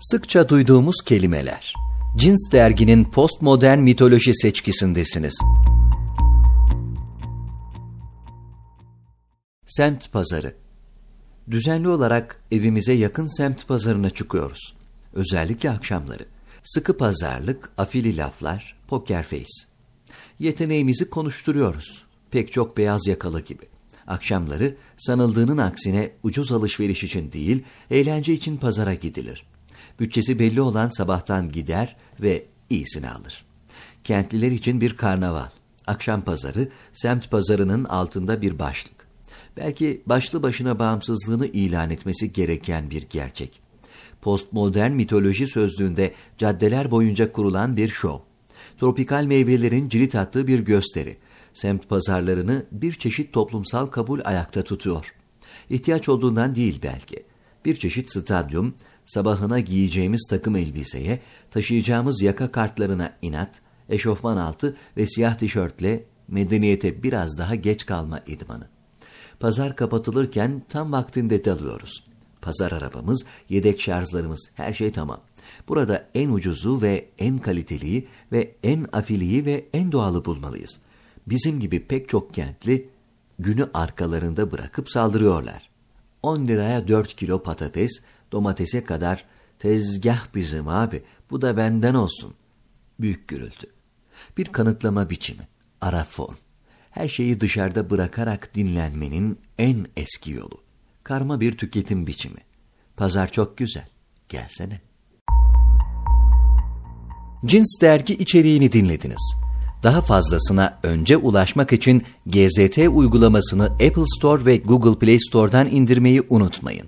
Sıkça duyduğumuz kelimeler. Cins derginin postmodern mitoloji seçkisindesiniz. Semt pazarı. Düzenli olarak evimize yakın semt pazarına çıkıyoruz. Özellikle akşamları. Sıkı pazarlık, afili laflar, poker face. Yeteneğimizi konuşturuyoruz. Pek çok beyaz yakalı gibi. Akşamları sanıldığının aksine ucuz alışveriş için değil, eğlence için pazara gidilir. Bütçesi belli olan sabahtan gider ve iyisini alır. Kentliler için bir karnaval. Akşam pazarı, semt pazarının altında bir başlık. Belki başlı başına bağımsızlığını ilan etmesi gereken bir gerçek. Postmodern mitoloji sözlüğünde caddeler boyunca kurulan bir şov. Tropikal meyvelerin cirit attığı bir gösteri. Semt pazarlarını bir çeşit toplumsal kabul ayakta tutuyor. İhtiyaç olduğundan değil belki. Bir çeşit stadyum, sabahına giyeceğimiz takım elbiseye, taşıyacağımız yaka kartlarına inat, eşofman altı ve siyah tişörtle medeniyete biraz daha geç kalma idmanı. Pazar kapatılırken tam vaktinde dalıyoruz. Pazar arabamız, yedek şarjlarımız, her şey tamam. Burada en ucuzu ve en kaliteliyi ve en afiliyi ve en doğalı bulmalıyız. Bizim gibi pek çok kentli günü arkalarında bırakıp saldırıyorlar. 10 liraya 4 kilo patates, domatese kadar tezgah bizim abi, bu da benden olsun. Büyük gürültü. Bir kanıtlama biçimi, ara form. Her şeyi dışarıda bırakarak dinlenmenin en eski yolu. Karma bir tüketim biçimi. Pazar çok güzel. Gelsene. Cins dergi içeriğini dinlediniz. Daha fazlasına önce ulaşmak için GZT uygulamasını Apple Store ve Google Play Store'dan indirmeyi unutmayın.